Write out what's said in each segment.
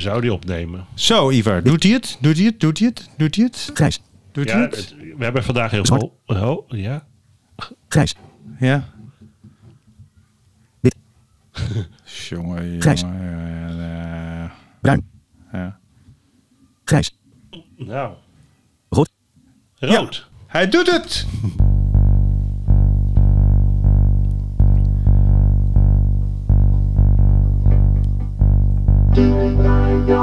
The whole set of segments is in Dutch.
zou die opnemen. Zo, Ivar, doet hij het? Doet hij het? Doet hij het? Doet hij het? Grijs. Doet hij Ja, het? het- we hebben vandaag heel Zwart. veel... Oh, ja. Grijs. Ja. Wit. Jongen, jongen. Grijs. eh, Bruin. ja. Grijs. Nou, Rood. rood. Hij doet het! Met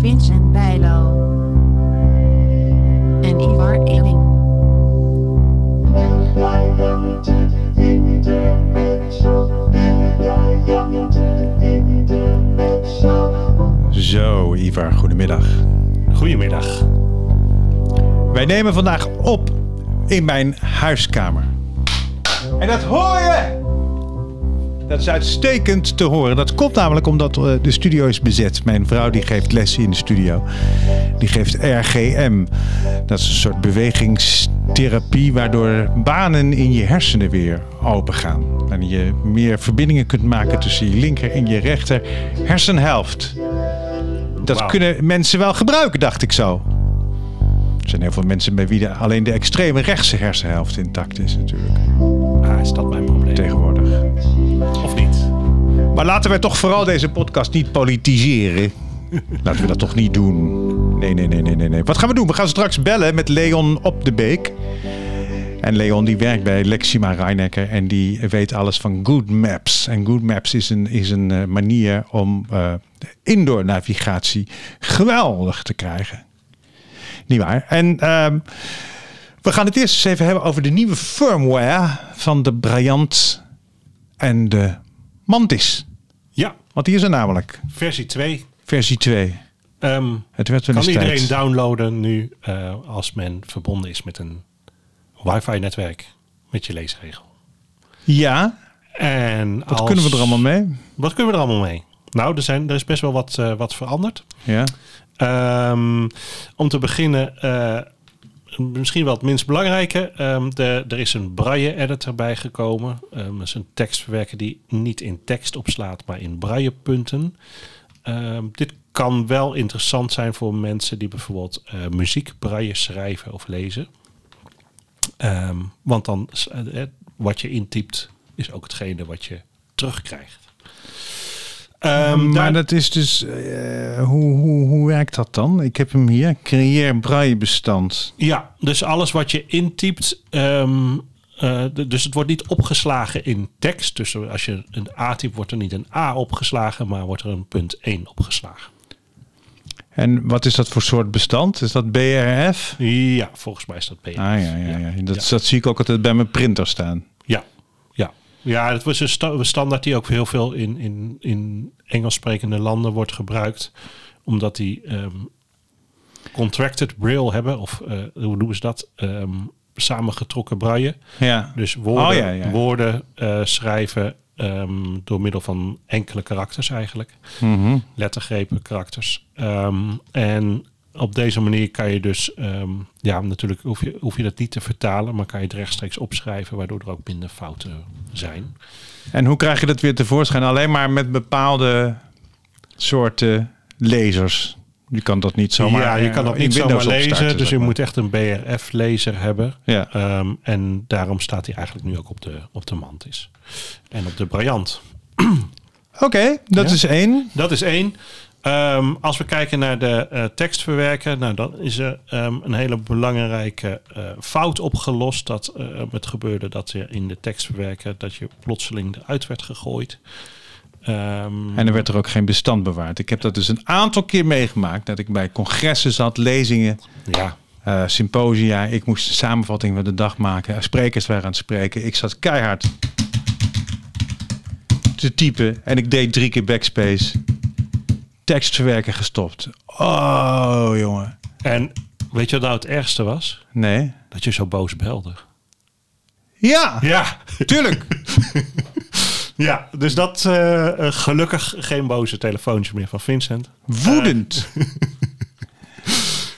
Vincent Bijlo. En Ivar Eling. Zo, Ivar, goedemiddag. Goedemiddag. Wij nemen vandaag op in mijn huiskamer. En dat hoor je! Dat is uitstekend te horen. Dat komt namelijk omdat eh, de studio is bezet. Mijn vrouw die geeft lessen in de studio. Die geeft RGM. Dat is een soort bewegingstherapie waardoor banen in je hersenen weer open gaan. En je meer verbindingen kunt maken tussen je linker en je rechter hersenhelft. Dat kunnen mensen wel gebruiken, dacht ik zo. Er zijn heel veel mensen bij wie de, alleen de extreme rechtse hersenhelft intact is natuurlijk. Is dat mijn probleem? Tegenwoordig. Of niet? Maar laten wij toch vooral deze podcast niet politiseren. Laten we dat toch niet doen. Nee, nee, nee, nee, nee, nee. Wat gaan we doen? We gaan straks bellen met Leon op de Beek. En Leon die werkt bij Lexima Rijnecker en die weet alles van Good Maps. En Good Maps is een, is een eh, manier om eh, indoor navigatie geweldig te krijgen. Niet waar? En ehm, we gaan het eerst eens even hebben over de nieuwe firmware van de Bryant en de Mantis. Ja, Want die is er namelijk. versie 2. Versie 2. Ehm, Het werd wel kan iedereen tijd. downloaden nu eh, als men verbonden is met een wifi-netwerk met je leesregel. Ja, En wat als- kunnen we er allemaal mee? Wat kunnen we er allemaal mee? Nou, er, zijn, er is best wel wat, eh, wat veranderd. Ja. Ehm, om te beginnen, eh, misschien wel het minst belangrijke. ehm, de, er is een braille-editor bijgekomen. Ehm, dat is een tekstverwerker die niet in tekst opslaat, maar in braillepunten. Ehm, dit kan wel interessant zijn voor mensen die bijvoorbeeld eh, muziek braille schrijven of lezen. Want dan, eh, eh, wat je intypt, is ook hetgene wat je terugkrijgt. Ehm, maar daar- dat is dus... eh, hoe, hoe, hoe werkt dat dan? Ik heb hem hier. Creëer braillebestand. Ja, dus alles wat je intypt. ehm, eh, dus het wordt niet opgeslagen in tekst. Dus als je een A typt, wordt er niet een A opgeslagen, maar wordt er een punt 1 opgeslagen. En wat is dat voor soort bestand? Is dat BRF? Ja, volgens mij is dat B. Ah ja, ja, ja. Dat, Ja. dat zie ik ook altijd bij mijn printer staan. Ja, ja. Ja, het was een sta- standaard die ook heel veel in, in, in Engels sprekende landen wordt gebruikt. Omdat die ehm, contracted braille hebben, of eh, hoe noemen ze dat? Ehm, samengetrokken braille. Ja. Dus woorden, Oh, ja, ja. woorden eh, schrijven ehm, door middel van enkele karakters eigenlijk. Mhm. Lettergrepen, karakters. En op deze manier kan je dus, ehm, ja, natuurlijk hoef je, hoef je dat niet te vertalen, maar kan je het rechtstreeks opschrijven, waardoor er ook minder fouten zijn. En hoe krijg je dat weer tevoorschijn? Alleen maar met bepaalde soorten lasers. Je kan dat niet zomaar ja, je kan dat eh, niet zomaar lezen, dus je moet echt een BRF-lezer hebben. Ja. Ehm, en daarom staat hij eigenlijk nu ook op de, op de mantis. En op de briljant. Oké, dat Ja. is één. Dat is één. Ehm, als we kijken naar de eh, tekstverwerker, nou, dan is er ehm, een hele belangrijke eh, fout opgelost. Dat eh, het gebeurde dat er in de tekstverwerker dat je plotseling eruit werd gegooid. Ehm, En er werd er ook geen bestand bewaard. Ik heb dat dus een aantal keer meegemaakt. Dat ik bij congressen zat, lezingen, ja, symposia. Ik moest een samenvatting van de dag maken. Sprekers waren aan het spreken. Ik zat keihard te typen. En ik deed drie keer backspace. Tekstverwerker gestopt. Oh, jongen. en weet je wat nou het ergste was? Nee. Dat je zo boos belde. Ja, Ja, tuurlijk. ja dus dat eh, eh, gelukkig geen boze telefoontje meer van Vincent. Woedend.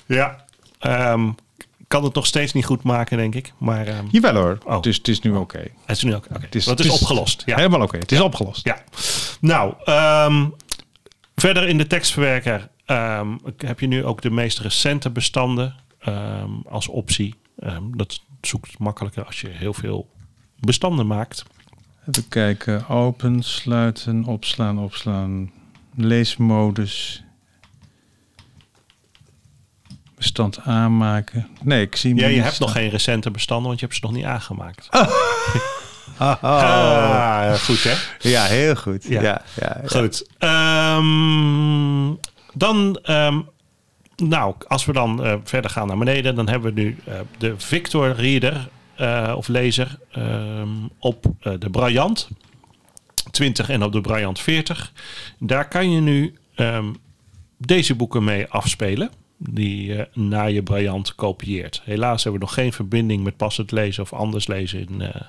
Ja. Ehm, kan het nog steeds niet goed maken, denk ik. Maar ehm, Jawel hoor. Oh. Dus het is nu oké. het is nu. Oké, Het is, Want het is opgelost. Ja. Helemaal oké. Het is opgelost. Ja. Nou, ehm, verder in de tekstverwerker ehm, heb je nu ook de meest recente bestanden ehm, als optie. Ehm, dat zoekt makkelijker als je heel veel bestanden maakt. Even kijken. Open, sluiten, opslaan, opslaan. Leesmodus. Bestand aanmaken. Nee, ik zie Ja, je hebt nog geen recente bestanden, want je hebt ze nog niet aangemaakt. Ah, Ah, goed hè? Ja, heel goed. Ja. Ja, ja, ja. Goed. Ehm, dan, ehm, nou, als we dan eh, verder gaan naar beneden, dan hebben we nu eh, de Victor Reader eh, of lezer ehm, op de Brilliant 20 en op de Brilliant 40. Daar kan je nu deze boeken mee afspelen. Die je naar je Brilliant kopieert. Helaas hebben we nog geen verbinding met passend lezen of anders lezen in, eh,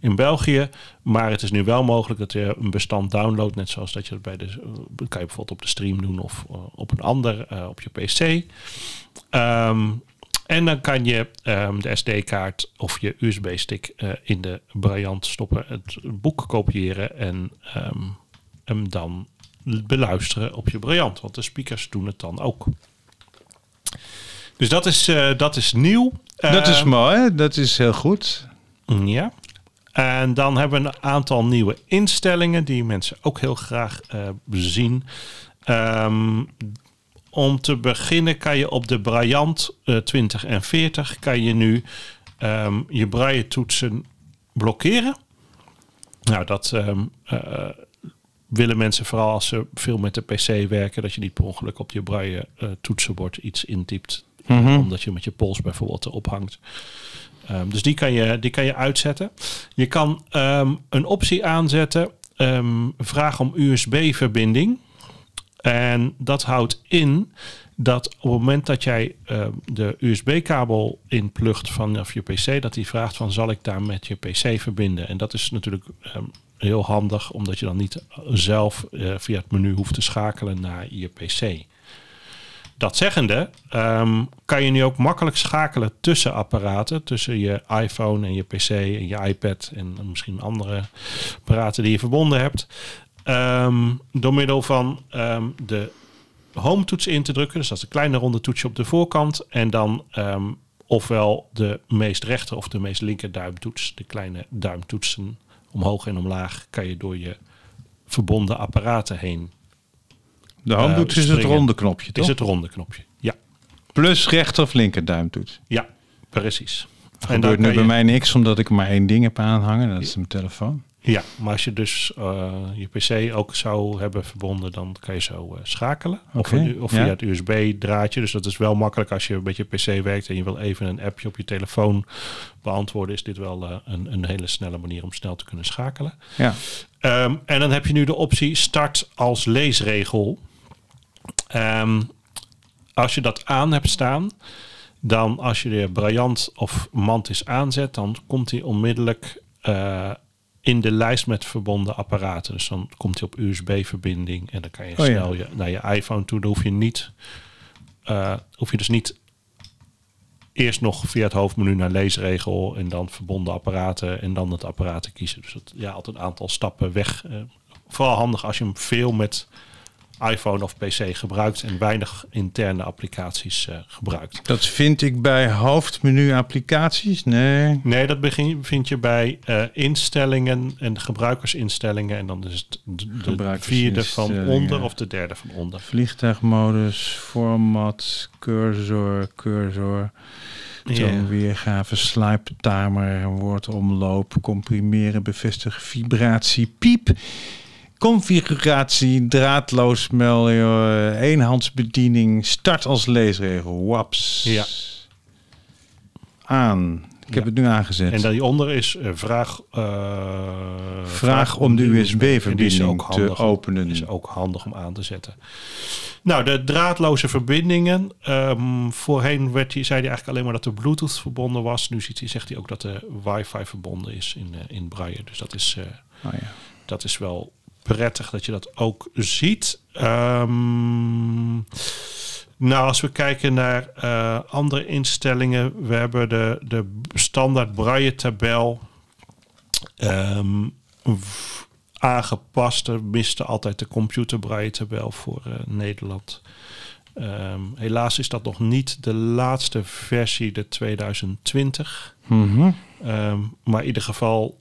in België. Maar het is nu wel mogelijk dat je een bestand downloadt. Net zoals dat je het bij de. eh, kan je bijvoorbeeld op de stream doen of eh, op een ander eh, op je PC. Ehm, en dan kan je ehm, de SD-kaart of je USB-stick eh, in de Brilliant stoppen, het boek kopiëren en ehm, hem dan beluisteren op je Brilliant. Want de speakers doen het dan ook. Dus dat is, eh, dat is nieuw. Dat is Ehm, mooi. Dat is heel goed. ja. En dan hebben we een aantal nieuwe instellingen die mensen ook heel graag eh, zien. Ehm, om te beginnen kan je op de Brilliant eh, 20 en 40 kan je nu ehm, je braille toetsen blokkeren. Nou, dat ehm, eh, willen mensen vooral als ze veel met de PC werken, dat je niet per ongeluk op je braille eh, toetsenbord iets intypt, omdat je met je pols bijvoorbeeld erop hangt. Ehm, dus die kan, je, die kan je uitzetten. Je kan ehm, een optie aanzetten, ehm, vraag om USB-verbinding. En dat houdt in dat op het moment dat jij de USB-kabel inplugt vanaf je PC, dat die vraagt van zal ik daar met je PC verbinden? En dat is natuurlijk heel handig, omdat je dan niet zelf eh, via het menu hoeft te schakelen naar je PC. Dat zeggende, ehm, kan je nu ook makkelijk schakelen tussen apparaten. Tussen je iPhone en je PC en je iPad en misschien andere apparaten die je verbonden hebt. Ehm, door middel van ehm, de home toets in te drukken. Dus dat is een kleine ronde toetsje op de voorkant. En dan ofwel de meest rechter of de meest linker duimtoets. De kleine duimtoetsen omhoog en omlaag kan je door je verbonden apparaten heen. De handtoets is het ronde knopje, toch? Is het ronde knopje. Ja, Plus rechter of linker duimtoets. ja precies. En dan gebeurt nu bij je- mij niks, omdat ik maar één ding heb aanhangen. Dat is mijn telefoon. Ja, maar als je dus eh, je PC ook zou hebben verbonden, dan kan je zo eh, schakelen. Of, of via ja. het USB-draadje. Dus dat is wel makkelijk als je met je PC werkt en je wil even een appje op je telefoon beantwoorden. Is dit wel eh, een, een hele snelle manier om snel te kunnen schakelen. Ja. Ehm, en dan heb je nu de optie start als leesregel. Ehm, als je dat aan hebt staan, dan als je de Brilliant of Mantis aanzet, dan komt hij onmiddellijk in de lijst met verbonden apparaten. Dus dan komt hij op USB-verbinding en dan kan je Oh ja. snel je, naar je iPhone toe. Dan hoef je niet, eh, hoef je dus niet eerst nog via het hoofdmenu naar leesregel en dan verbonden apparaten en dan het apparaat te kiezen. Dus dat, ja, altijd een aantal stappen weg. Eh, vooral handig als je hem veel met iPhone of PC gebruikt en weinig interne applicaties eh, gebruikt. Dat vind ik bij hoofdmenu applicaties. Nee. Nee, dat begin, vind je bij eh, instellingen en gebruikersinstellingen. En dan is het de, de vierde van onder of de derde van onder. Vliegtuigmodus, format, cursor, cursor. Toonweergave, swipe timer, woordomloop, comprimeren, bevestigen, vibratie, piep. Configuratie, draadloos mail, eh, eenhandsbediening, start als leesregel, waps. Ja. Aan. Ik heb Ja. het nu aangezet. En daaronder is eh, vraag, eh, Vraag om de USB-verbinding te openen. Is ook handig om aan te zetten. Nou, de draadloze verbindingen. ehm, voorheen werd die, zei hij eigenlijk alleen maar dat de Bluetooth verbonden was. Nu ziet hij, zegt hij ook dat de wifi verbonden is in, in Braille. Dus dat is, Oh ja. dat is wel prettig dat je dat ook ziet. Ehm, Nou, als we kijken naar eh, andere instellingen, we hebben de, de standaard braille-tabel ehm, aangepast. Er miste altijd de computer braille-tabel voor eh, Nederland. Ehm, helaas is dat nog niet de laatste versie, de 2020. Mhm. Maar in ieder geval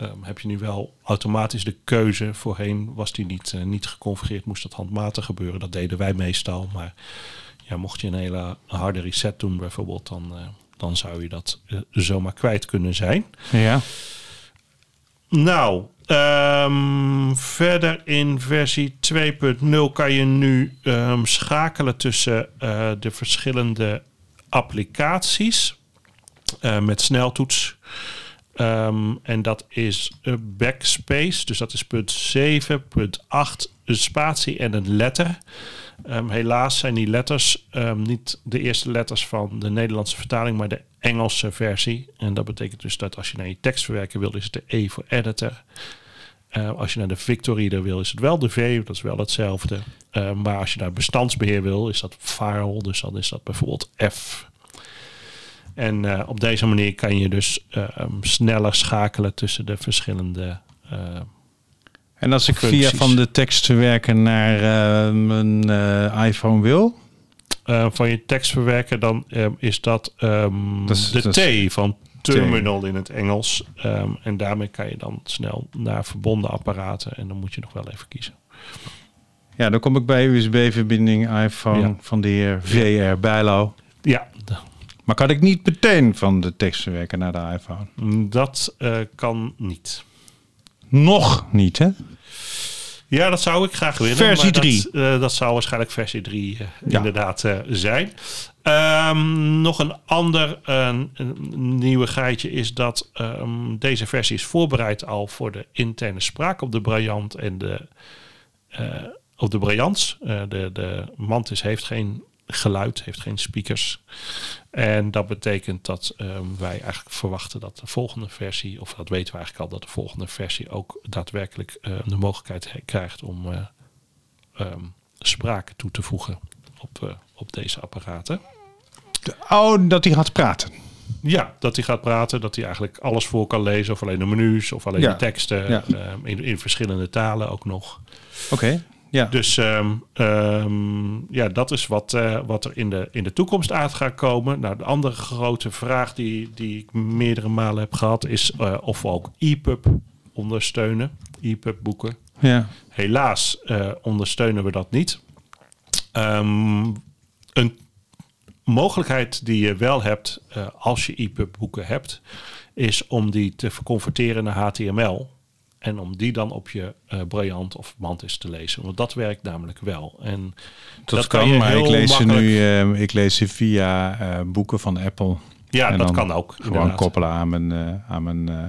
ehm, heb je nu wel automatisch de keuze. Voorheen was die niet, eh, niet geconfigureerd, moest dat handmatig gebeuren. Dat deden wij meestal. Maar ja, mocht je een hele harde reset doen bijvoorbeeld, dan, eh, dan zou je dat eh, zomaar kwijt kunnen zijn. Ja. Nou, ehm, verder in versie 2.0 kan je nu ehm, schakelen tussen de verschillende applicaties met sneltoets. Ehm, en dat is eh, backspace, dus dat is punt 7, punt 8, een spatie en een letter. Ehm, helaas zijn die letters ehm, niet de eerste letters van de Nederlandse vertaling, maar de Engelse versie. En dat betekent dus dat als je naar je tekstverwerker wil, is het de E voor editor. Als je naar de Victoreader wil, is het wel de V, dat is wel hetzelfde. Maar als je naar bestandsbeheer wil, is dat file, dus dan is dat bijvoorbeeld F. En eh, op deze manier kan je dus ehm, sneller schakelen tussen de verschillende eh, En als ik via van de tekstverwerker naar eh, mijn iPhone wil? van je tekstverwerker, dan ehm, is dat, ehm, Dat is- de dat is- T van terminal in het Engels. En daarmee kan je dan snel naar verbonden apparaten. En dan moet je nog wel even kiezen. Ja, dan kom ik bij USB-verbinding iPhone Ja. van de heer VR Bijlo. Ja, Maar kan ik niet meteen van de tekstverwerker naar de iPhone? dat eh, kan niet. Nog niet, hè? Ja, dat zou ik graag willen. Versie maar dat, 3. eh, dat zou waarschijnlijk versie 3 eh, Ja. inderdaad zijn. Ehm, nog een ander een nieuwigheidje is dat ehm, deze versie is voorbereid al voor de interne spraak op de Briant en de, op de Briants. De, de Mantis heeft geen geluid, heeft geen speakers. En dat betekent dat ehm, wij eigenlijk verwachten dat de volgende versie, of dat weten we eigenlijk al, dat de volgende versie ook daadwerkelijk eh, de mogelijkheid he- krijgt om ehm, spraak toe te voegen op, eh, op deze apparaten. Oh, dat hij gaat praten. Ja, dat hij gaat praten, dat hij eigenlijk alles voor kan lezen, of alleen de menus, of alleen Ja. de teksten, Ja. ehm, in, in verschillende talen ook nog. Oké, ja. Dus ehm, ehm, ja, dat is wat, eh, wat er in de, in de toekomst uit gaat komen. Nou, de andere grote vraag die, die ik meerdere malen heb gehad, is eh, of we ook EPUB ondersteunen. EPUB boeken. ja. Helaas eh, ondersteunen we dat niet. Ehm, een mogelijkheid die je wel hebt als je EPUB boeken hebt, is om die te converteren naar HTML. En om die dan op je eh Briant of Mantis te lezen. Want dat werkt namelijk wel. En Dat, kan maar ik heel lees, ze nu, eh, ik lees ze via eh, boeken van Apple. ja, En dat kan ook. Gewoon inderdaad. koppelen aan mijn, eh, aan mijn, eh,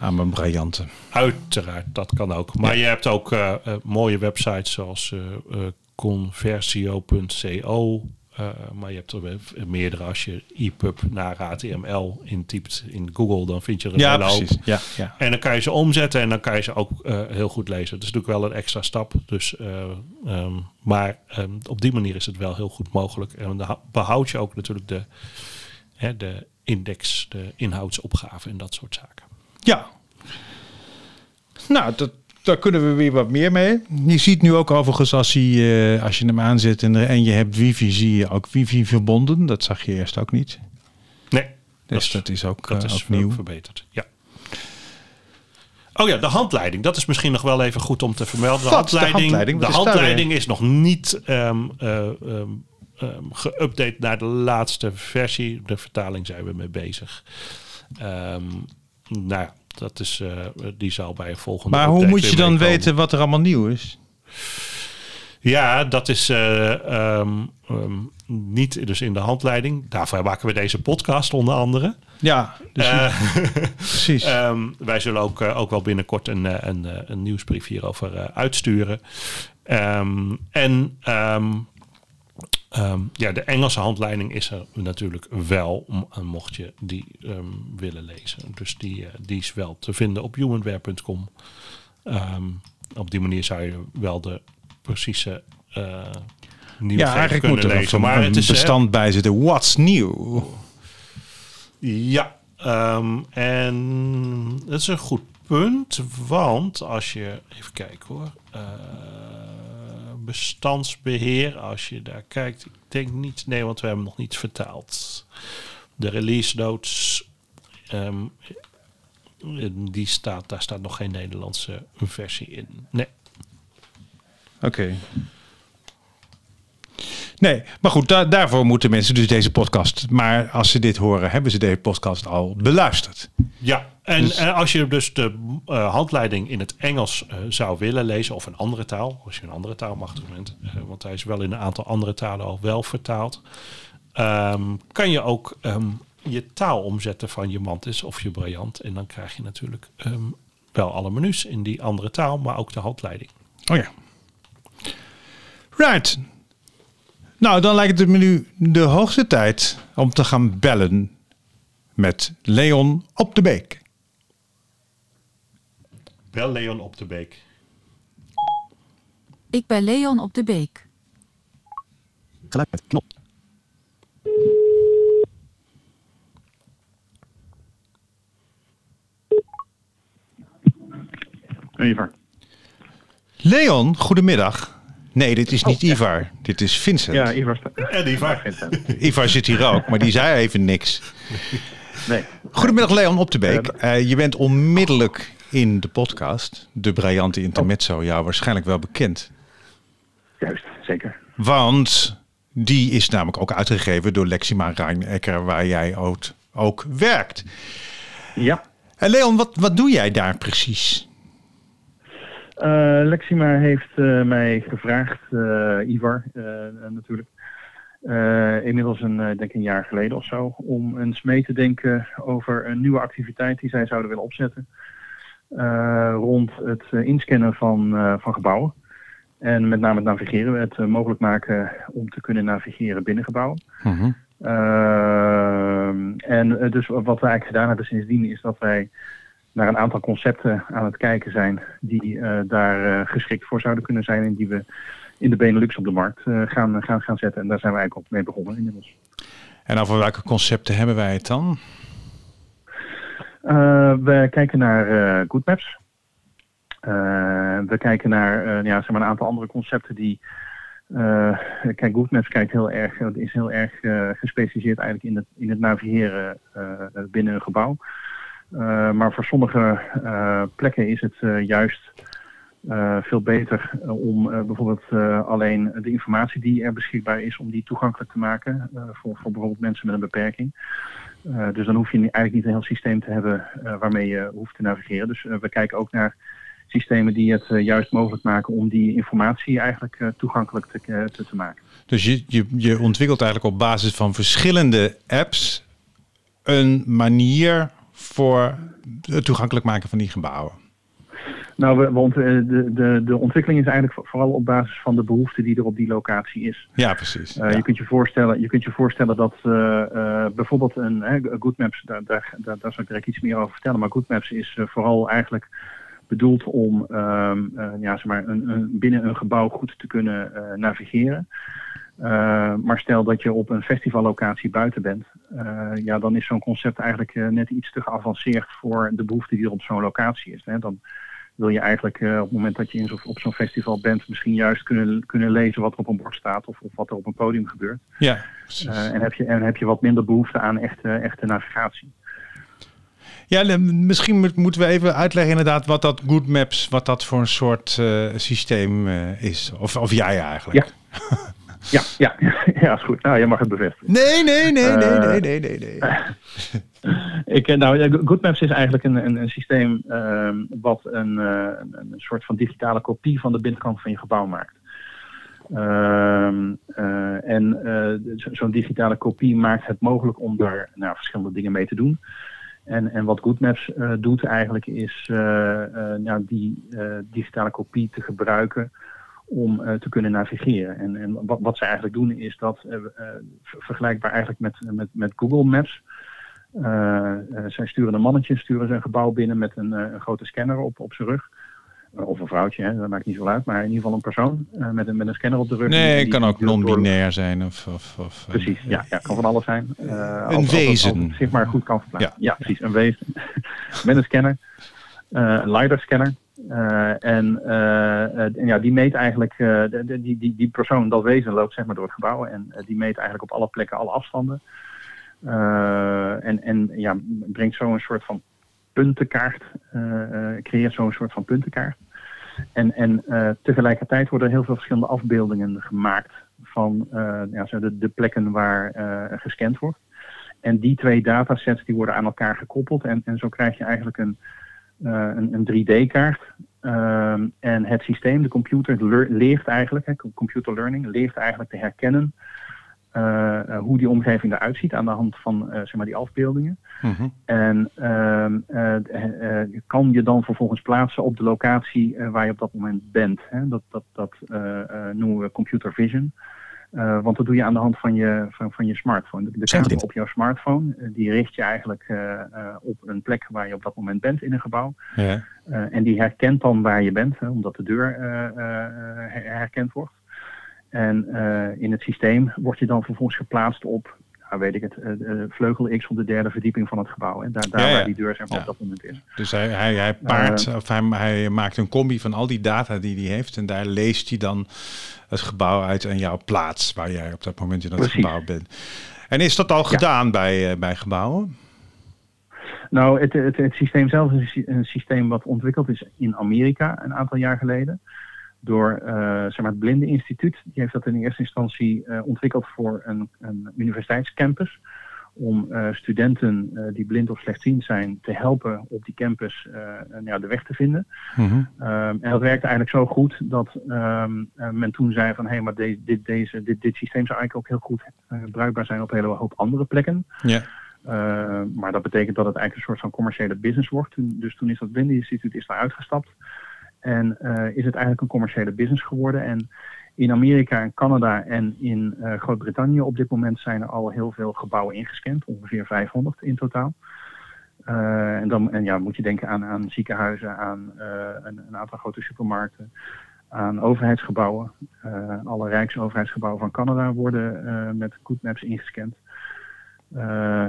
aan mijn briljante. Uiteraard, dat kan ook. Maar je hebt ook eh, eh, mooie websites zoals eh, eh, conversio.co. eh, maar je hebt er meerdere. Als je EPUB naar HTML intypt in Google, dan vind je er een Ja, hele hoop. precies. Ja, ja. En dan kan je ze omzetten en dan kan je ze ook eh, heel goed lezen. Dat is natuurlijk wel een extra stap. Dus, eh, ehm, maar ehm, op die manier is het wel heel goed mogelijk. En dan behoud je ook natuurlijk de, hè, de index, de inhoudsopgave en dat soort zaken. Ja. Nou, dat, daar kunnen we weer wat meer mee. Je ziet nu ook overigens als, hij, eh, als je hem aanzet en, en je hebt wifi, zie je ook wifi verbonden. Dat zag je eerst ook niet. Nee, Dus dat is ook, dat eh, is opnieuw. ver- verbeterd. Ja. Oh ja, de handleiding. Dat is misschien nog wel even goed om te vermelden. De Wat? De handleiding, de is daar handleiding is nog niet ehm eh, ehm, ehm, geüpdate naar de laatste versie. De vertaling zijn we mee bezig. Ehm nou, ja, dat is, eh, die zal bij een volgende. Maar hoe moet je dan weten wat er allemaal nieuw is? Ja, dat is eh, ehm, ehm, niet dus in de handleiding. Daarvoor maken we deze podcast onder andere. Ja, dus Eh, precies. Ehm, wij zullen ook, ook wel binnenkort een, een, een nieuwsbrief hierover uitsturen. En ehm, ja, de Engelse handleiding is er natuurlijk wel, eh, mocht je die ehm, willen lezen. Dus die, eh, die is wel te vinden op humanware.com. Ehm, op die manier zou je wel de precieze nieuwe Ja, eigenlijk kunnen moet er lezen. Maar een het is, bestand bij zitten. What's new? Ja, en dat is een goed punt, want als je, even kijken hoor, bestandsbeheer, als je daar kijkt, ik denk niet, nee, want we hebben nog niet vertaald. De release notes, ehm, die staat, daar staat nog geen Nederlandse versie in. Nee. Oké. Nee, maar goed, da- daarvoor moeten mensen dus deze podcast. Maar als ze dit horen, hebben ze deze podcast al beluisterd. Ja, en Dus- eh, als je dus de eh, handleiding in het Engels eh, zou willen lezen, of een andere taal, als je een andere taal mag op dit moment, eh, want hij is wel in een aantal andere talen al wel vertaald, ehm, kan je ook ehm, je taal omzetten van je mantis of je briljant. En dan krijg je natuurlijk ehm, wel alle menus in die andere taal, maar ook de handleiding. Oh ja. Right. Nou, dan lijkt het me nu de hoogste tijd om te gaan bellen met Leon op de Beek. Wel Leon op de Beek. Ik ben Leon op de Beek. Geluid met knop. Ivar. Leon, goedemiddag. Nee, dit is niet Ivar. Dit is Vincent. Ja, Ivar. En. Vincent. Ivar zit hier ook, maar die zei even niks. Nee. Goedemiddag Leon op de Beek. Eh, je bent onmiddellijk in de podcast, de briljante intermezzo, jou waarschijnlijk wel bekend. Juist, zeker. Want die is namelijk ook uitgegeven door Lexima Rijnecker, waar jij ook, ook werkt. Ja. En Leon, wat, wat doe jij daar precies? Eh, Lexima heeft eh, mij gevraagd, eh, Ivar natuurlijk, inmiddels een, eh, denk ik een jaar geleden of zo, om eens mee te denken over een nieuwe activiteit die zij zouden willen opzetten. rond het inscannen van, van gebouwen. En met name het navigeren, het mogelijk maken om te kunnen navigeren binnen gebouwen. Ehm, en dus wat we eigenlijk gedaan hebben sindsdien is dat wij naar een aantal concepten aan het kijken zijn die eh, daar eh, geschikt voor zouden kunnen zijn en die we in de Benelux op de markt eh, gaan, gaan, gaan zetten. En daar zijn we eigenlijk ook mee begonnen inmiddels. En over welke concepten hebben wij het dan? We kijken naar Good Maps. Eh, we kijken naar ja, zeg maar een aantal andere concepten die. kijk, Good Maps kijkt heel erg, is heel erg gespecialiseerd eigenlijk in het, in het navigeren binnen een gebouw. Eh, maar voor sommige eh, plekken is het eh, juist veel beter om bijvoorbeeld alleen de informatie die er beschikbaar is, om die toegankelijk te maken voor, voor bijvoorbeeld mensen met een beperking. Dus dan hoef je eigenlijk niet een heel systeem te hebben waarmee je hoeft te navigeren. Dus we kijken ook naar systemen die het juist mogelijk maken om die informatie eigenlijk toegankelijk te, te, te maken. Dus je, je, je ontwikkelt eigenlijk op basis van verschillende apps een manier voor het toegankelijk maken van die gebouwen. Nou, ont- eh, de, de, de ontwikkeling is eigenlijk vo- vooral op basis van de behoefte die er op die locatie is. Ja, precies. Eh, Ja. je, kunt je, voorstellen, je kunt je voorstellen dat eh, bijvoorbeeld een hè, Good Maps, daar, daar, daar, daar zal ik direct iets meer over vertellen, maar Good Maps is vooral eigenlijk bedoeld om ehm, eh, ja, zeg maar een, een, binnen een gebouw goed te kunnen navigeren. Eh, maar stel dat je op een festivallocatie buiten bent, eh, ja, dan is zo'n concept eigenlijk eh, net iets te geavanceerd voor de behoefte die er op zo'n locatie is. Hè. Dan wil je eigenlijk op het moment dat je in zo, op zo'n festival bent, misschien juist kunnen, kunnen lezen wat er op een bord staat of, of wat er op een podium gebeurt. ja, en, heb je, en heb je wat minder behoefte aan echte, echte navigatie. Ja, misschien moet- moeten we even uitleggen inderdaad wat dat Good Maps, wat dat voor een soort systeem is. Of, of jij eigenlijk. Ja, ja, ja, is goed. Nou, jij mag het bevestigen. Nee, nee, nee, nee, Eh, nee, nee, nee, nee. Ik, eh, nou, ja, Good Maps is eigenlijk een, een, een systeem ehm, wat een, eh, een, een soort van digitale kopie van de binnenkant van je gebouw maakt. Ehm, eh, en zo- zo'n digitale kopie maakt het mogelijk om daar nou, verschillende dingen mee te doen. En, en wat Good Maps eh, doet eigenlijk is nou, die digitale kopie te gebruiken om eh, te kunnen navigeren. En, en wat, wat zij eigenlijk doen is dat, eh, eh, ver- vergelijkbaar eigenlijk met, met, met Google Maps, zij sturen een mannetje, sturen ze een gebouw binnen met een, een grote scanner op, op zijn rug. of een vrouwtje, hè, dat maakt niet zo uit, maar in ieder geval een persoon met, een, met een scanner op de rug. Nee, het kan ook non-binair zijn. Of, of, of, Precies, ja, ja, kan van alles zijn. Een als wezen. Als zich maar goed kan verplaatsen. Ja. Ja, precies, een wezen. met een scanner, eh, een LiDAR-scanner. Eh, en eh, eh, ja, die meet eigenlijk, die, die, die persoon, dat wezen, loopt zeg maar door het gebouw. En die meet eigenlijk op alle plekken alle afstanden. En en ja, brengt zo een soort van puntenkaart, creëert zo'n soort van puntenkaart. En, en tegelijkertijd worden er heel veel verschillende afbeeldingen gemaakt van ja, zo de, de plekken waar gescand wordt. En die twee datasets die worden aan elkaar gekoppeld. En, en zo krijg je eigenlijk een, een, een 3D-kaart. Ehm, en het systeem, de computer, leer- leert eigenlijk, hè, computer learning, leert eigenlijk te herkennen eh, eh, hoe die omgeving eruit ziet aan de hand van eh, zeg maar die afbeeldingen. Mhm. En ehm, eh, eh, kan je dan vervolgens plaatsen op de locatie eh, waar je op dat moment bent. Hè? Dat, dat, dat eh, eh, noemen we computer vision. Eh, want dat doe je aan de hand van je, van, van je smartphone. De, de camera op jouw smartphone, eh, die richt je eigenlijk eh, op een plek waar je op dat moment bent in een gebouw. Ja. En die herkent dan waar je bent, hè, omdat de deur her- herkend wordt. En in het systeem word je dan vervolgens geplaatst op, nou weet ik het, vleugel X op de derde verdieping van het gebouw. En daar, daar Ja, ja. waar die deur zeg maar, op dat moment is. Dus hij, hij, hij paart, of hij, hij maakt een combi van al die data die hij heeft. En daar leest hij dan het gebouw uit aan jouw plaats, waar jij op dat moment in dat Precies. gebouw bent. En is dat al gedaan bij, eh, bij gebouwen? Nou, het, het, het systeem zelf is een systeem wat ontwikkeld is in Amerika een aantal jaar geleden. Door eh, zeg maar het Blinde Instituut. Die heeft dat in eerste instantie eh, ontwikkeld voor een, een universiteitscampus. Om eh, studenten eh, die blind of slechtziend zijn te helpen op die campus eh, ja, de weg te vinden. Mhm. Ehm, en dat werkte eigenlijk zo goed dat ehm, eh, men toen zei van hé, hey, maar de- dit, deze, dit, dit systeem zou eigenlijk ook heel goed bruikbaar zijn op een hele hoop andere plekken. Ja. Uh, maar dat betekent dat het eigenlijk een soort van commerciële business wordt. Toen, dus toen is dat Blindeninstituut is daar uitgestapt. En is het eigenlijk een commerciële business geworden. En in Amerika en Canada en in uh, Groot-Brittannië op dit moment zijn er al heel veel gebouwen ingescand. Ongeveer 500 in totaal. Uh, en dan en ja, moet je denken aan, aan ziekenhuizen, aan uh, een, een, aantal grote supermarkten, aan overheidsgebouwen. Alle rijksoverheidsgebouwen van Canada worden met GoodMaps ingescand.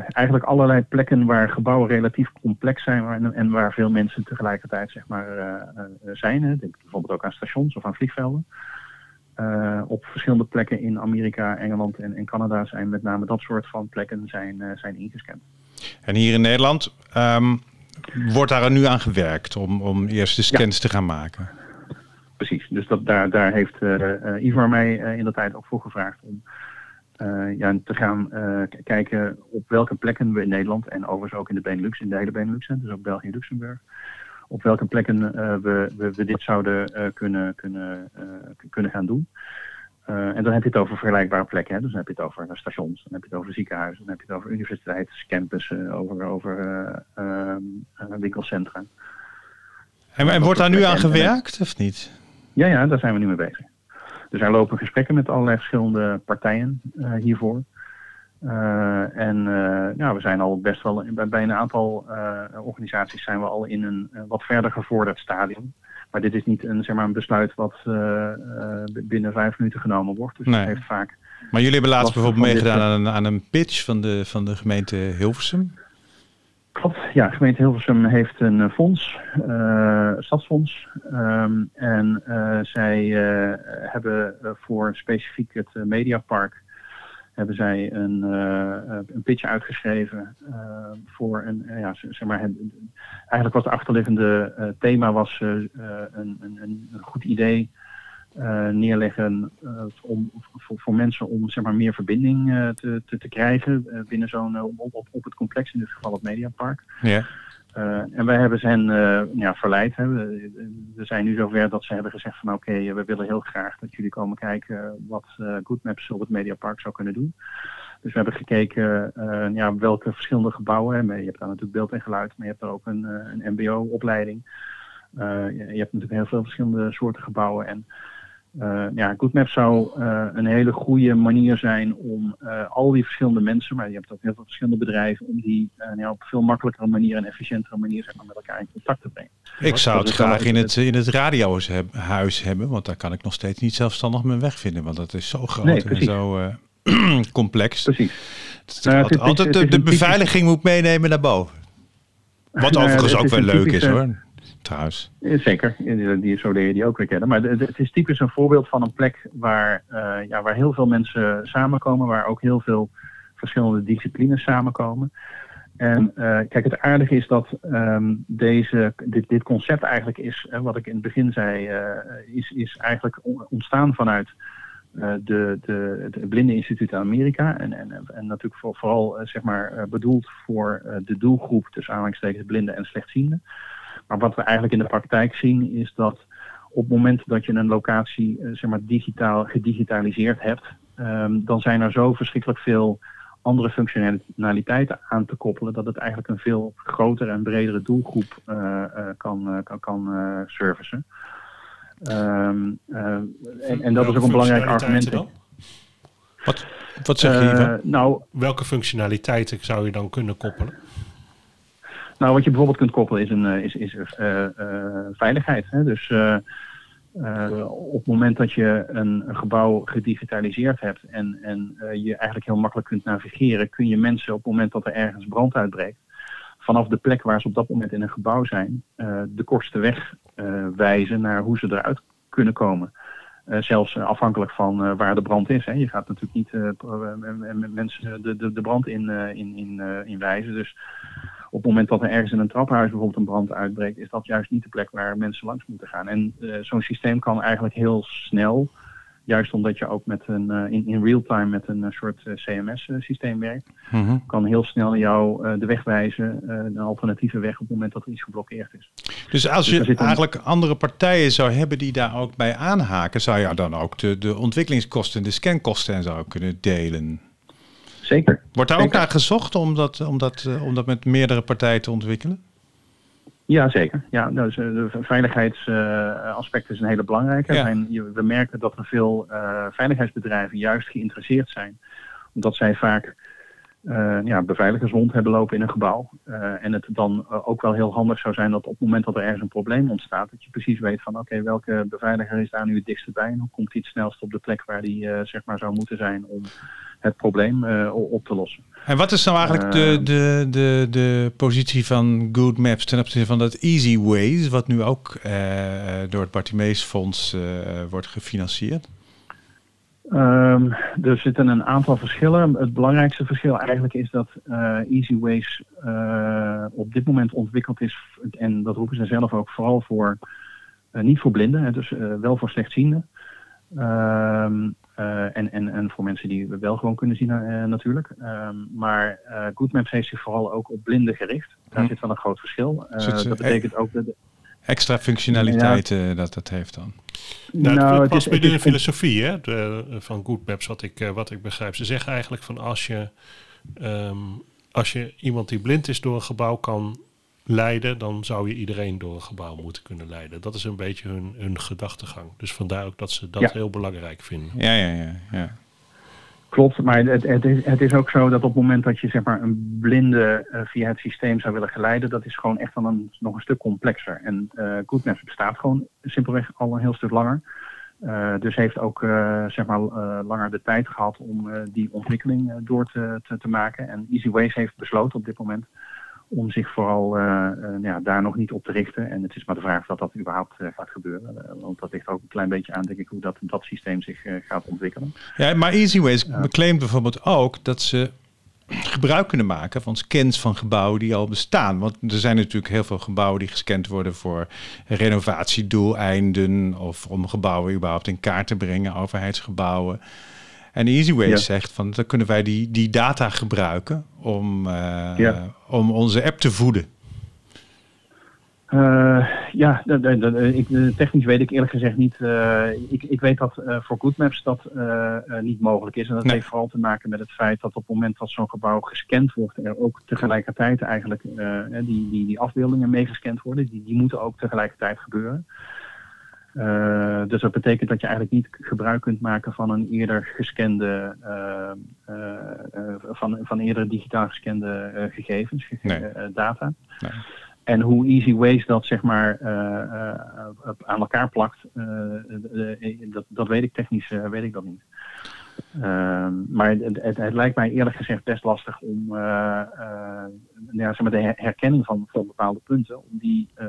Eigenlijk allerlei plekken waar gebouwen relatief complex zijn en, en, waar veel mensen tegelijkertijd zeg maar, zijn. Denk bijvoorbeeld ook aan stations of aan vliegvelden. Uh, op verschillende plekken in Amerika, Engeland en, en, Canada zijn met name dat soort van plekken zijn, zijn ingescand. En hier in Nederland um, wordt daar nu aan gewerkt om, om eerst de scans ja. te gaan maken? Precies, dus dat, daar, daar heeft Ivar mij in de tijd ook voor gevraagd om uh, ja, te gaan uh, kijken op welke plekken we in Nederland en overigens ook in de Benelux, in de hele Benelux, dus ook België en Luxemburg, op welke plekken uh, we, we, we, dit zouden kunnen, kunnen, kunnen gaan doen. en dan heb je het over vergelijkbare plekken. Hè? Dus dan heb je het over stations, dan heb je het over ziekenhuizen, dan heb je het over universiteitscampussen, over, over ehm, winkelcentra. En, en wordt daar nu aan gewerkt of niet? Ja, ja, daar zijn we nu mee bezig. Dus er lopen gesprekken met allerlei verschillende partijen uh, hiervoor. Uh, en uh, ja, we zijn al best wel bij, een aantal organisaties zijn we al in een wat verder gevorderd stadium. Maar dit is niet een, zeg maar, een besluit wat binnen vijf minuten genomen wordt. Dus nee. heeft vaak. Maar jullie hebben laatst bijvoorbeeld meegedaan aan een, aan een pitch van de, van de gemeente Hilversum. Klopt, ja, gemeente Hilversum heeft een fonds, uh, stadsfonds. Um, en uh, zij uh, hebben voor specifiek het Mediapark hebben zij een, een pitch uitgeschreven voor een, ja, zeg maar, het, eigenlijk wat de achterliggende thema was een, een, een, goed idee neerleggen om, voor, voor, mensen om zeg maar, meer verbinding te, te, te, krijgen binnen zo'n op, op, op, het complex, in dit geval het Mediapark. Ja. En wij hebben hen ja, verleid. Hè. We, zijn nu zover dat ze hebben gezegd van oké, okay, we willen heel graag dat jullie komen kijken wat GoodMaps op het Mediapark zou kunnen doen. Dus we hebben gekeken ja, welke verschillende gebouwen. Hè. Je hebt daar natuurlijk beeld en geluid, maar je hebt daar ook een, een mbo-opleiding. je, je hebt natuurlijk heel veel verschillende soorten gebouwen en Eh, ja, GoodMap zou eh, een hele goede manier zijn om eh, al die verschillende mensen, maar je hebt ook heel veel verschillende bedrijven, om die ja, op veel makkelijkere manier en efficiëntere manier zeg maar, met elkaar in contact te brengen. Ik zou het Dat graag in het- in het radiohuis hebben, want daar kan ik nog steeds niet zelfstandig mijn weg vinden, want dat is zo groot Nee, en zo complex. Precies. Is Nou, altijd is- altijd het de, beveiliging moet meenemen naar boven. Wat Nou overigens ook wel leuk is hoor, Zeker, die, zo leer je die ook weer kennen. Maar het is typisch een voorbeeld van een plek waar, eh, ja, waar heel veel mensen samenkomen, waar ook heel veel verschillende disciplines samenkomen. En eh, kijk, het aardige is dat ehm, deze, dit, dit concept eigenlijk is, eh, wat ik in het begin zei, eh, is, is eigenlijk on- ontstaan vanuit de, de, het Blindeninstituut in Amerika. En, en, en natuurlijk voor, vooral zeg maar, bedoeld voor de doelgroep tussen aanhalingstekens blinden en slechtzienden. Maar wat we eigenlijk in de praktijk zien is dat op het moment dat je een locatie eh, zeg maar, digitaal gedigitaliseerd hebt, ehm, dan zijn er zo verschrikkelijk veel andere functionaliteiten aan te koppelen dat het eigenlijk een veel grotere en bredere doelgroep eh, eh, kan, kan, kan eh, servicen. Ehm, eh, en, en dat is ook een belangrijk argument. Dan? Wat, wat zeg je nou, Welke functionaliteiten zou je dan kunnen koppelen? Nou, wat je bijvoorbeeld kunt koppelen is, een, eh, is, is eh, eh, veiligheid. Hè? Dus op het moment dat je een, gebouw gedigitaliseerd hebt en, en je eigenlijk heel makkelijk kunt navigeren, kun je mensen op het moment dat er ergens brand uitbreekt, vanaf de plek waar ze op dat moment in een gebouw zijn, de kortste weg wijzen naar hoe ze eruit kunnen komen. Zelfs afhankelijk van waar de brand is. Hè. Je gaat natuurlijk niet mensen de, de, de brand in, in, in, in wijzen. Dus op het moment dat er ergens in een trappenhuis bijvoorbeeld een brand uitbreekt, is dat juist niet de plek waar mensen langs moeten gaan. En eh, zo'n systeem kan eigenlijk heel snel, juist omdat je ook met een, eh, in, in real time met een eh, soort CMS-systeem werkt, Mhm. kan heel snel jou de weg wijzen, een alternatieve weg op het moment dat er iets geblokkeerd is. Dus als Dus je een- eigenlijk andere partijen zou hebben die daar ook bij aanhaken, zou je dan ook de, de ontwikkelingskosten en de scankosten en zo kunnen delen. Zeker. Wordt daar ook naar gezocht om dat, om, dat, eh, om dat met meerdere partijen te ontwikkelen? Ja, zeker. Ja, dus, de veiligheidsaspect is een hele belangrijke. Ja. Zijn, je- we merken dat er veel eh, veiligheidsbedrijven juist geïnteresseerd zijn. Omdat zij vaak eh, ja, beveiligers rond hebben lopen in een gebouw. Eh, en het dan eh, ook wel heel handig zou zijn dat op het moment dat er ergens een probleem ontstaat, dat je precies weet van oké, welke beveiliger is daar nu het dichtst bij en hoe komt hij het snelst op de plek waar die zeg maar zou moeten zijn om het probleem op te lossen. En wat is nou eigenlijk de, de, de, de positie van Good Maps ten opzichte van dat Easy Ways, wat nu ook door het Bartimees Fonds wordt gefinancierd? Ehm, er zitten een aantal verschillen. Het belangrijkste verschil eigenlijk is dat eh Easy Ways eh, op dit moment ontwikkeld is, en dat roepen ze zelf ook vooral voor, eh, niet voor blinden, hè, dus wel voor slechtzienden. Ehm, eh, en, en, en voor mensen die wel gewoon kunnen zien natuurlijk. Ehm, maar GoodMaps heeft zich vooral ook op blinden gericht. Daar Hm. zit wel een groot verschil. Zit dat betekent ook dat... Extra functionaliteiten dat dat heeft dan. Nou, het het past het de filosofie hè, de, van Good Maps, wat ik, eh, wat ik begrijp. Ze zeggen eigenlijk van als je, ehm, als je iemand die blind is door een gebouw kan leiden, dan zou je iedereen door een gebouw moeten kunnen leiden. Dat is een beetje hun, hun gedachtegang. Dus vandaar ook dat ze dat Ja. heel belangrijk vinden. Ja, ja, ja. ja. Klopt, maar het, het, is, het is ook zo dat op het moment dat je zeg maar, een blinde eh, via het systeem zou willen geleiden, dat is gewoon echt dan een, nog een stuk complexer. En GoodMaps bestaat gewoon simpelweg al een heel stuk langer. Eh, dus heeft ook zeg maar, langer de tijd gehad om die ontwikkeling door te, te, te maken. En EasyWays heeft besloten op dit moment om zich vooral eh, eh, ja, daar nog niet op te richten. En het is maar de vraag of dat dat überhaupt eh, gaat gebeuren. Want dat ligt ook een klein beetje aan, denk ik, hoe dat, dat systeem zich gaat ontwikkelen. Ja, maar EasyWays Ja. beclaimt bijvoorbeeld ook dat ze gebruik kunnen maken van scans van gebouwen die al bestaan. Want er zijn natuurlijk heel veel gebouwen die gescand worden voor renovatiedoeleinden of om gebouwen überhaupt in kaart te brengen, overheidsgebouwen. En EasyWays Ja. zegt van dan kunnen wij die, die data gebruiken om, eh, Ja. om onze app te voeden. Eh, ja, dat- dat- dat- ik, eh, technisch weet ik eerlijk gezegd niet. ik, ik weet dat eh, voor GoodMaps dat niet mogelijk is. En dat Nee. heeft vooral te maken met het feit dat op het moment dat zo'n gebouw gescand wordt, er ook tegelijkertijd eigenlijk die, die, die afbeeldingen meegescand worden. Die, die moeten ook tegelijkertijd gebeuren. Eh, dus dat betekent dat je eigenlijk niet gebruik kunt maken van een eerder gescande, eh, eh, van, van eerder digitaal gescande gegevens, Nee. data. Nee. En hoe Easy Ways dat zeg maar aan elkaar plakt, dat, dat weet ik technisch weet ik dat niet. Ehm, maar het, het, het lijkt mij eerlijk gezegd best lastig om eh, eh, ja, zeg maar de her- herkenning van, van bepaalde punten, om die eh,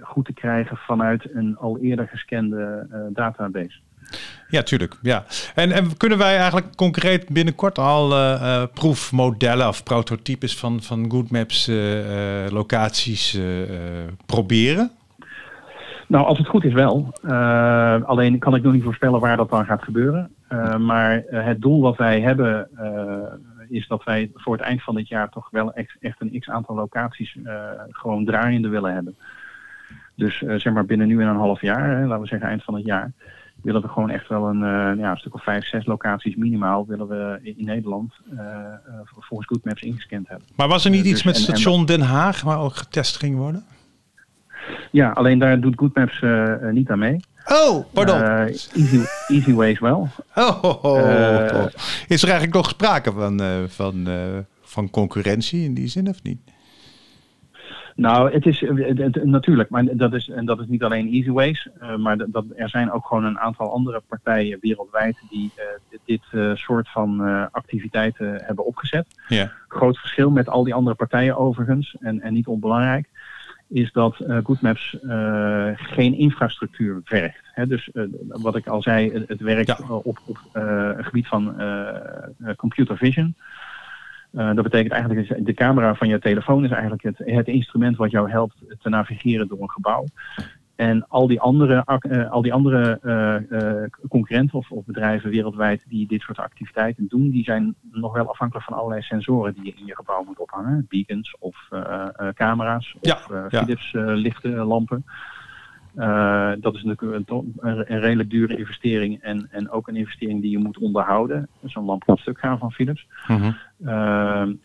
goed te krijgen vanuit een al eerder gescande database. Ja, tuurlijk. Ja. En, en kunnen wij eigenlijk concreet binnenkort al proefmodellen of prototypes van, van Good Maps eh, eh, locaties proberen? Nou, als het goed is wel. Alleen kan ik nog niet voorspellen waar dat dan gaat gebeuren. Eh, maar eh, het doel wat wij hebben eh, is dat wij voor het eind van dit jaar toch wel echt, een x aantal locaties gewoon draaiende willen hebben. Dus zeg maar binnen nu en een half jaar, hè, laten we zeggen eind van het jaar, willen we gewoon echt wel een, ja, een stuk of vijf, zes locaties minimaal willen we in, Nederland volgens Good Maps ingescand hebben. Maar was er niet iets dus- met en- station Den Haag waar ook getest ging worden? Ja, alleen daar doet Good Maps eh, eh, niet aan mee. Oh, pardon. Eh, easy, easy Ways wel. oh. Is er eigenlijk nog sprake van, van, van concurrentie in die zin of niet? Nou, het is het- natuurlijk, maar dat is, en dat is niet alleen Easyways, maar dat, dat, er zijn ook gewoon een aantal andere partijen wereldwijd die dit, dit soort van activiteiten hebben opgezet. Ja. Groot verschil met al die andere partijen overigens, en, en niet onbelangrijk, is dat eh GoodMaps eh, geen infrastructuur vergt. Hè, dus eh, wat ik al zei, het, het werkt Ja. op, op het gebied van computer vision. Dat betekent eigenlijk dat de camera van je telefoon is eigenlijk het, het instrument wat jou helpt te navigeren door een gebouw. En al die andere, eh, al die andere eh, eh, concurrenten of, of bedrijven wereldwijd die dit soort activiteiten doen, die zijn nog wel afhankelijk van allerlei sensoren die je in je gebouw moet ophangen. Beacons of camera's Ja, of ja. Philips eh, lichte lampen. Dat is natuurlijk een, een, redelijk dure investering en, en ook een investering die je moet onderhouden. Zo'n lamp kan stuk gaan van Philips. Mhm.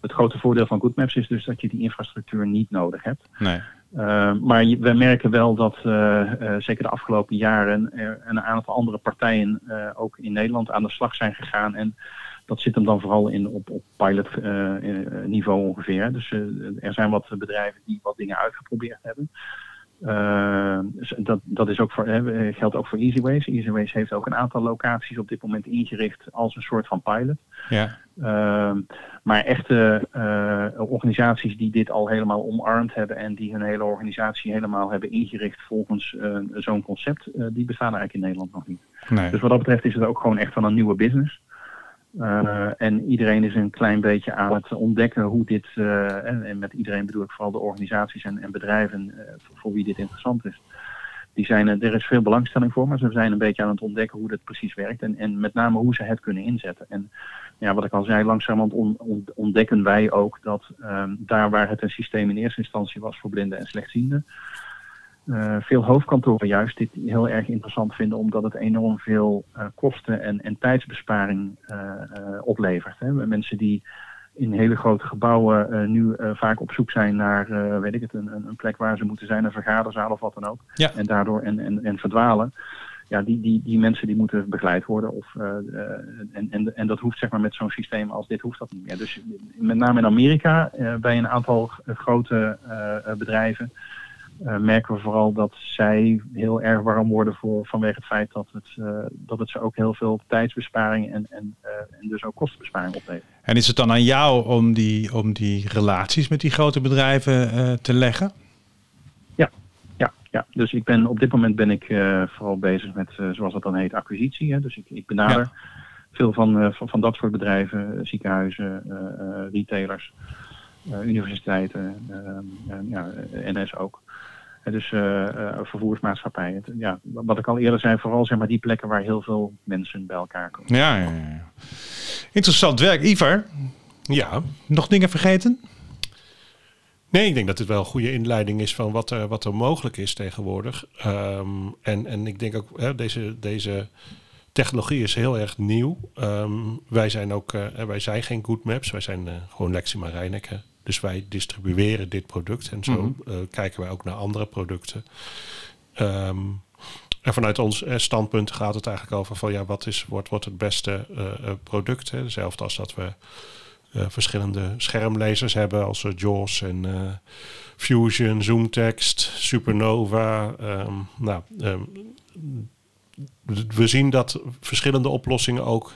Het grote voordeel van GoodMaps is dus dat je die infrastructuur niet nodig hebt. Nee. Uh, maar we merken wel dat uh, uh, zeker de afgelopen jaren er een aantal andere partijen ook in Nederland aan de slag zijn gegaan. En dat zit hem dan vooral in, op, op pilot ongeveer. Dus er zijn wat bedrijven die wat dingen uitgeprobeerd hebben. Uh, dat, dat is ook voor, hè, geldt ook voor Easyways. Easyways heeft ook een aantal locaties op dit moment ingericht als een soort van pilot. Ja. Uh, maar echte uh, organisaties die dit al helemaal omarmd hebben en die hun hele organisatie helemaal hebben ingericht volgens uh, zo'n concept, die bestaan eigenlijk in Nederland nog niet. Nee. Dus wat dat betreft is het ook gewoon echt van een nieuwe business. Uh, en iedereen is een klein beetje aan het ontdekken hoe dit, uh, en, en, met iedereen bedoel ik vooral de organisaties en, en bedrijven uh, voor, voor, wie dit interessant is. Die zijn, er is veel belangstelling voor, maar ze zijn een beetje aan het ontdekken hoe dit precies werkt en, en met name hoe ze het kunnen inzetten. En ja, wat ik al zei, langzamerhand on, on, ontdekken wij ook dat um, daar waar het een systeem in eerste instantie was voor blinden en slechtzienden, uh, veel hoofdkantoren juist dit heel erg interessant vinden, omdat het enorm veel uh, kosten en, en tijdsbesparing uh, oplevert. Hè. Mensen die in hele grote gebouwen nu vaak op zoek zijn naar, weet ik het, een, een, plek waar ze moeten zijn, een vergaderzaal of wat dan ook. Ja. En daardoor en, en, en verdwalen. Ja, die, die, die mensen die moeten begeleid worden. Of, en, en, en dat hoeft zeg maar met zo'n systeem als dit hoeft dat niet meer. Dus met name in Amerika, bij een aantal grote bedrijven, uh, merken we vooral dat zij heel erg warm worden voor, vanwege het feit dat het, uh, dat het ze ook heel veel tijdsbesparing en, en, uh, en dus ook kostenbesparing oplevert. En is het dan aan jou om die, om die relaties met die grote bedrijven te leggen? Ja, ja, ja, dus ik ben, op dit moment ben ik vooral bezig met, zoals dat dan heet, acquisitie. Hè? Dus ik, ik benader ja. veel van, van, van dat soort bedrijven, ziekenhuizen, retailers, universiteiten, ja, NS ook. Dus uh, uh, vervoersmaatschappijen. Ja, wat ik al eerder zei, vooral zeg maar die plekken waar heel veel mensen bij elkaar komen. Ja, ja, ja. Interessant werk. Ivar, ja. nog dingen vergeten? Nee, ik denk dat het wel een goede inleiding is van wat er, wat er mogelijk is tegenwoordig. Um, en, en ik denk ook, hè, deze, deze technologie is heel erg nieuw. Um, wij zijn ook, uh, wij zijn geen Good Maps, wij zijn gewoon Lexima Rijneke. Dus wij distribueren dit product en zo mm -hmm. uh, kijken wij ook naar andere producten. Um, En vanuit ons eh, standpunt gaat het eigenlijk over van ja, wat is, wordt, wordt het beste eh, eh, product? Hè? Hetzelfde als dat we eh, verschillende schermlezers hebben, als eh, JAWS en eh, Fusion, ZoomText, Supernova. ehm, nou, ehm, we zien dat verschillende oplossingen ook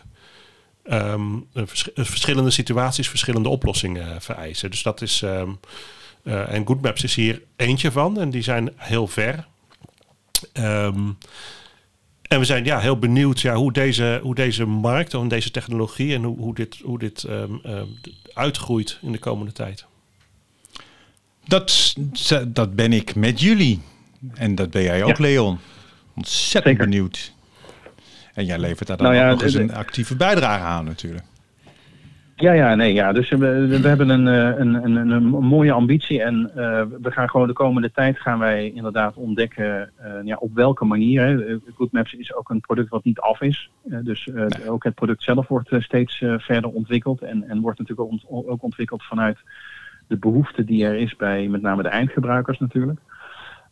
ehm, eh, vers- eh, verschillende situaties verschillende oplossingen vereisen. Dus dat is. ehm, eh, en GoodMaps is hier eentje van en die zijn heel ver. Ehm, en we zijn ja, heel benieuwd ja, hoe, deze, hoe deze markt en deze technologie en hoe, hoe dit, hoe dit ehm, ehm, uitgroeit in de komende tijd. Dat, dat ben ik met jullie. En dat ben jij ook, Ja. Leon. Ontzettend Zeker. benieuwd. En jij levert daar dan Nou ja, ook nog eens een actieve bijdrage aan natuurlijk. Ja, ja, nee, ja. Dus we, we hebben een, eh, een, een, een, een mooie ambitie en eh, we gaan gewoon de komende tijd gaan wij inderdaad ontdekken eh, ja, op welke manier. Hè. Eh, GoodMaps is ook een product wat niet af is. Dus ook het product zelf wordt steeds verder ontwikkeld en, en wordt natuurlijk ook ont- ook ontwikkeld vanuit de behoefte die er is bij met name de eindgebruikers natuurlijk.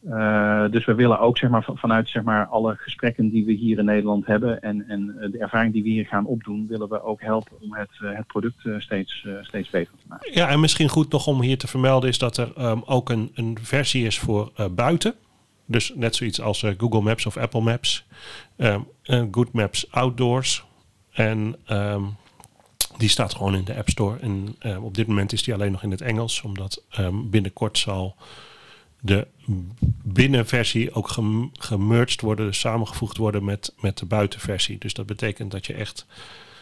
Eh, dus we willen ook zeg maar, van- vanuit zeg maar, alle gesprekken die we hier in Nederland hebben en, en eh, de ervaring die we hier gaan opdoen, willen we ook helpen om het, eh, het product steeds, steeds beter te maken. Ja, en misschien goed nog om hier te vermelden is dat er ehm, ook een, een versie is voor buiten. Dus net zoiets als Google Maps of Apple Maps. Ehm Good Maps Outdoors. En ehm, die staat gewoon in de App Store. En op dit moment is die alleen nog in het Engels. Omdat binnenkort zal de binnenversie ook gem- gemerged worden. Dus samengevoegd worden met, met de buitenversie. Dus dat betekent dat je echt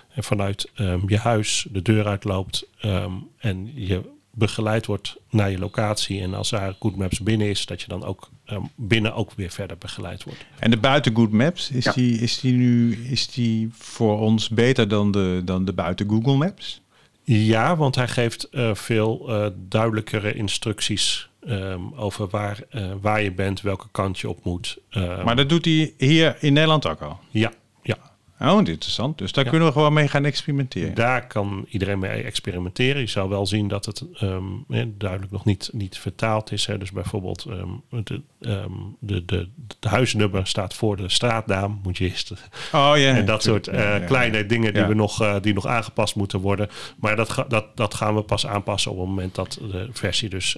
en vanuit ehm, je huis de deur uitloopt ehm, en je begeleid wordt naar je locatie. En als daar Good Maps binnen is, dat je dan ook ehm, binnen ook weer verder begeleid wordt. En de buiten Good Maps, is, Ja. die, is die nu is die voor ons beter dan de, dan de buiten Google Maps? Ja, want hij geeft eh, veel eh, duidelijkere instructies ehm, over waar, eh, waar je bent, welke kant je op moet. Ehm, Maar dat doet hij hier in Nederland ook al. ja, ja, Oh, interessant. Dus daar Ja. kunnen we gewoon mee gaan experimenteren. Daar kan iedereen mee experimenteren. Je zou wel zien dat het ehm, eh, duidelijk nog niet, niet vertaald is. Hè. Dus bijvoorbeeld ehm, de, ehm, de, de, de huisnummer staat voor de straatnaam. Moet je eerst, Oh ja. en dat soort eh, Ja, kleine ja. dingen die, we nog, eh, die nog aangepast moeten worden. Maar dat, ga- dat, dat gaan we pas aanpassen op het moment dat de versie dus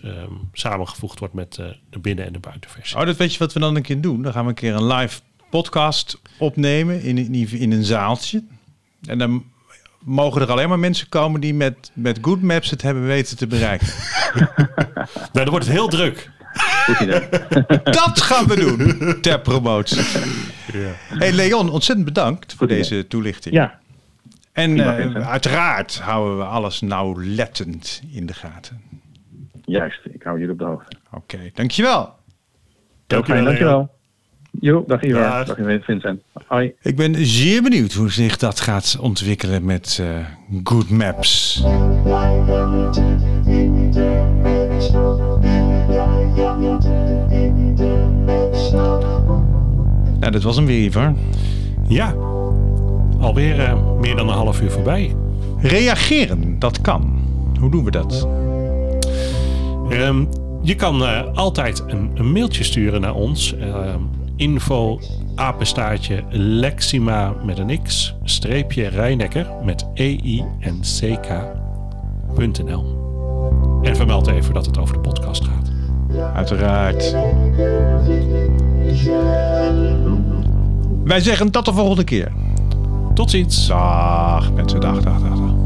samengevoegd wordt met eh, de binnen- en de buitenversie. Oh, dat weet je wat we dan een keer doen? Dan gaan we een keer een live podcast opnemen in, in, in een zaaltje. En dan mogen er alleen maar mensen komen die met, met Good Maps het hebben weten te bereiken. Nou, dan wordt het heel druk. Dat gaan we doen ter promotie. Hey Leon, ontzettend bedankt voor deze toelichting. ja, En eh, uiteraard houden we alles nauwlettend in de gaten. juist. Ik hou jullie op de hoogte. Oké, dankjewel. Heel Dankjewel, fijn, Leo. dankjewel. Jo, dag Ivar. Dag. Dag Vincent. Hoi. Ik ben zeer benieuwd hoe zich dat gaat ontwikkelen met eh, Good Maps. Nou, dat was hem weer, Ivar. Ja, alweer eh, meer dan een half uur voorbij. Reageren, dat kan. Hoe doen we dat? Ehm, je kan eh, altijd een, een mailtje sturen naar ons. Ehm, info apenstaartje lexima met een x streepje Rijnekker met ei en ck.nl. En vermeld even dat het over de podcast gaat. Uiteraard. Wij zeggen tot de volgende keer. Tot ziens. Dag mensen, dag, dag, dag, dag.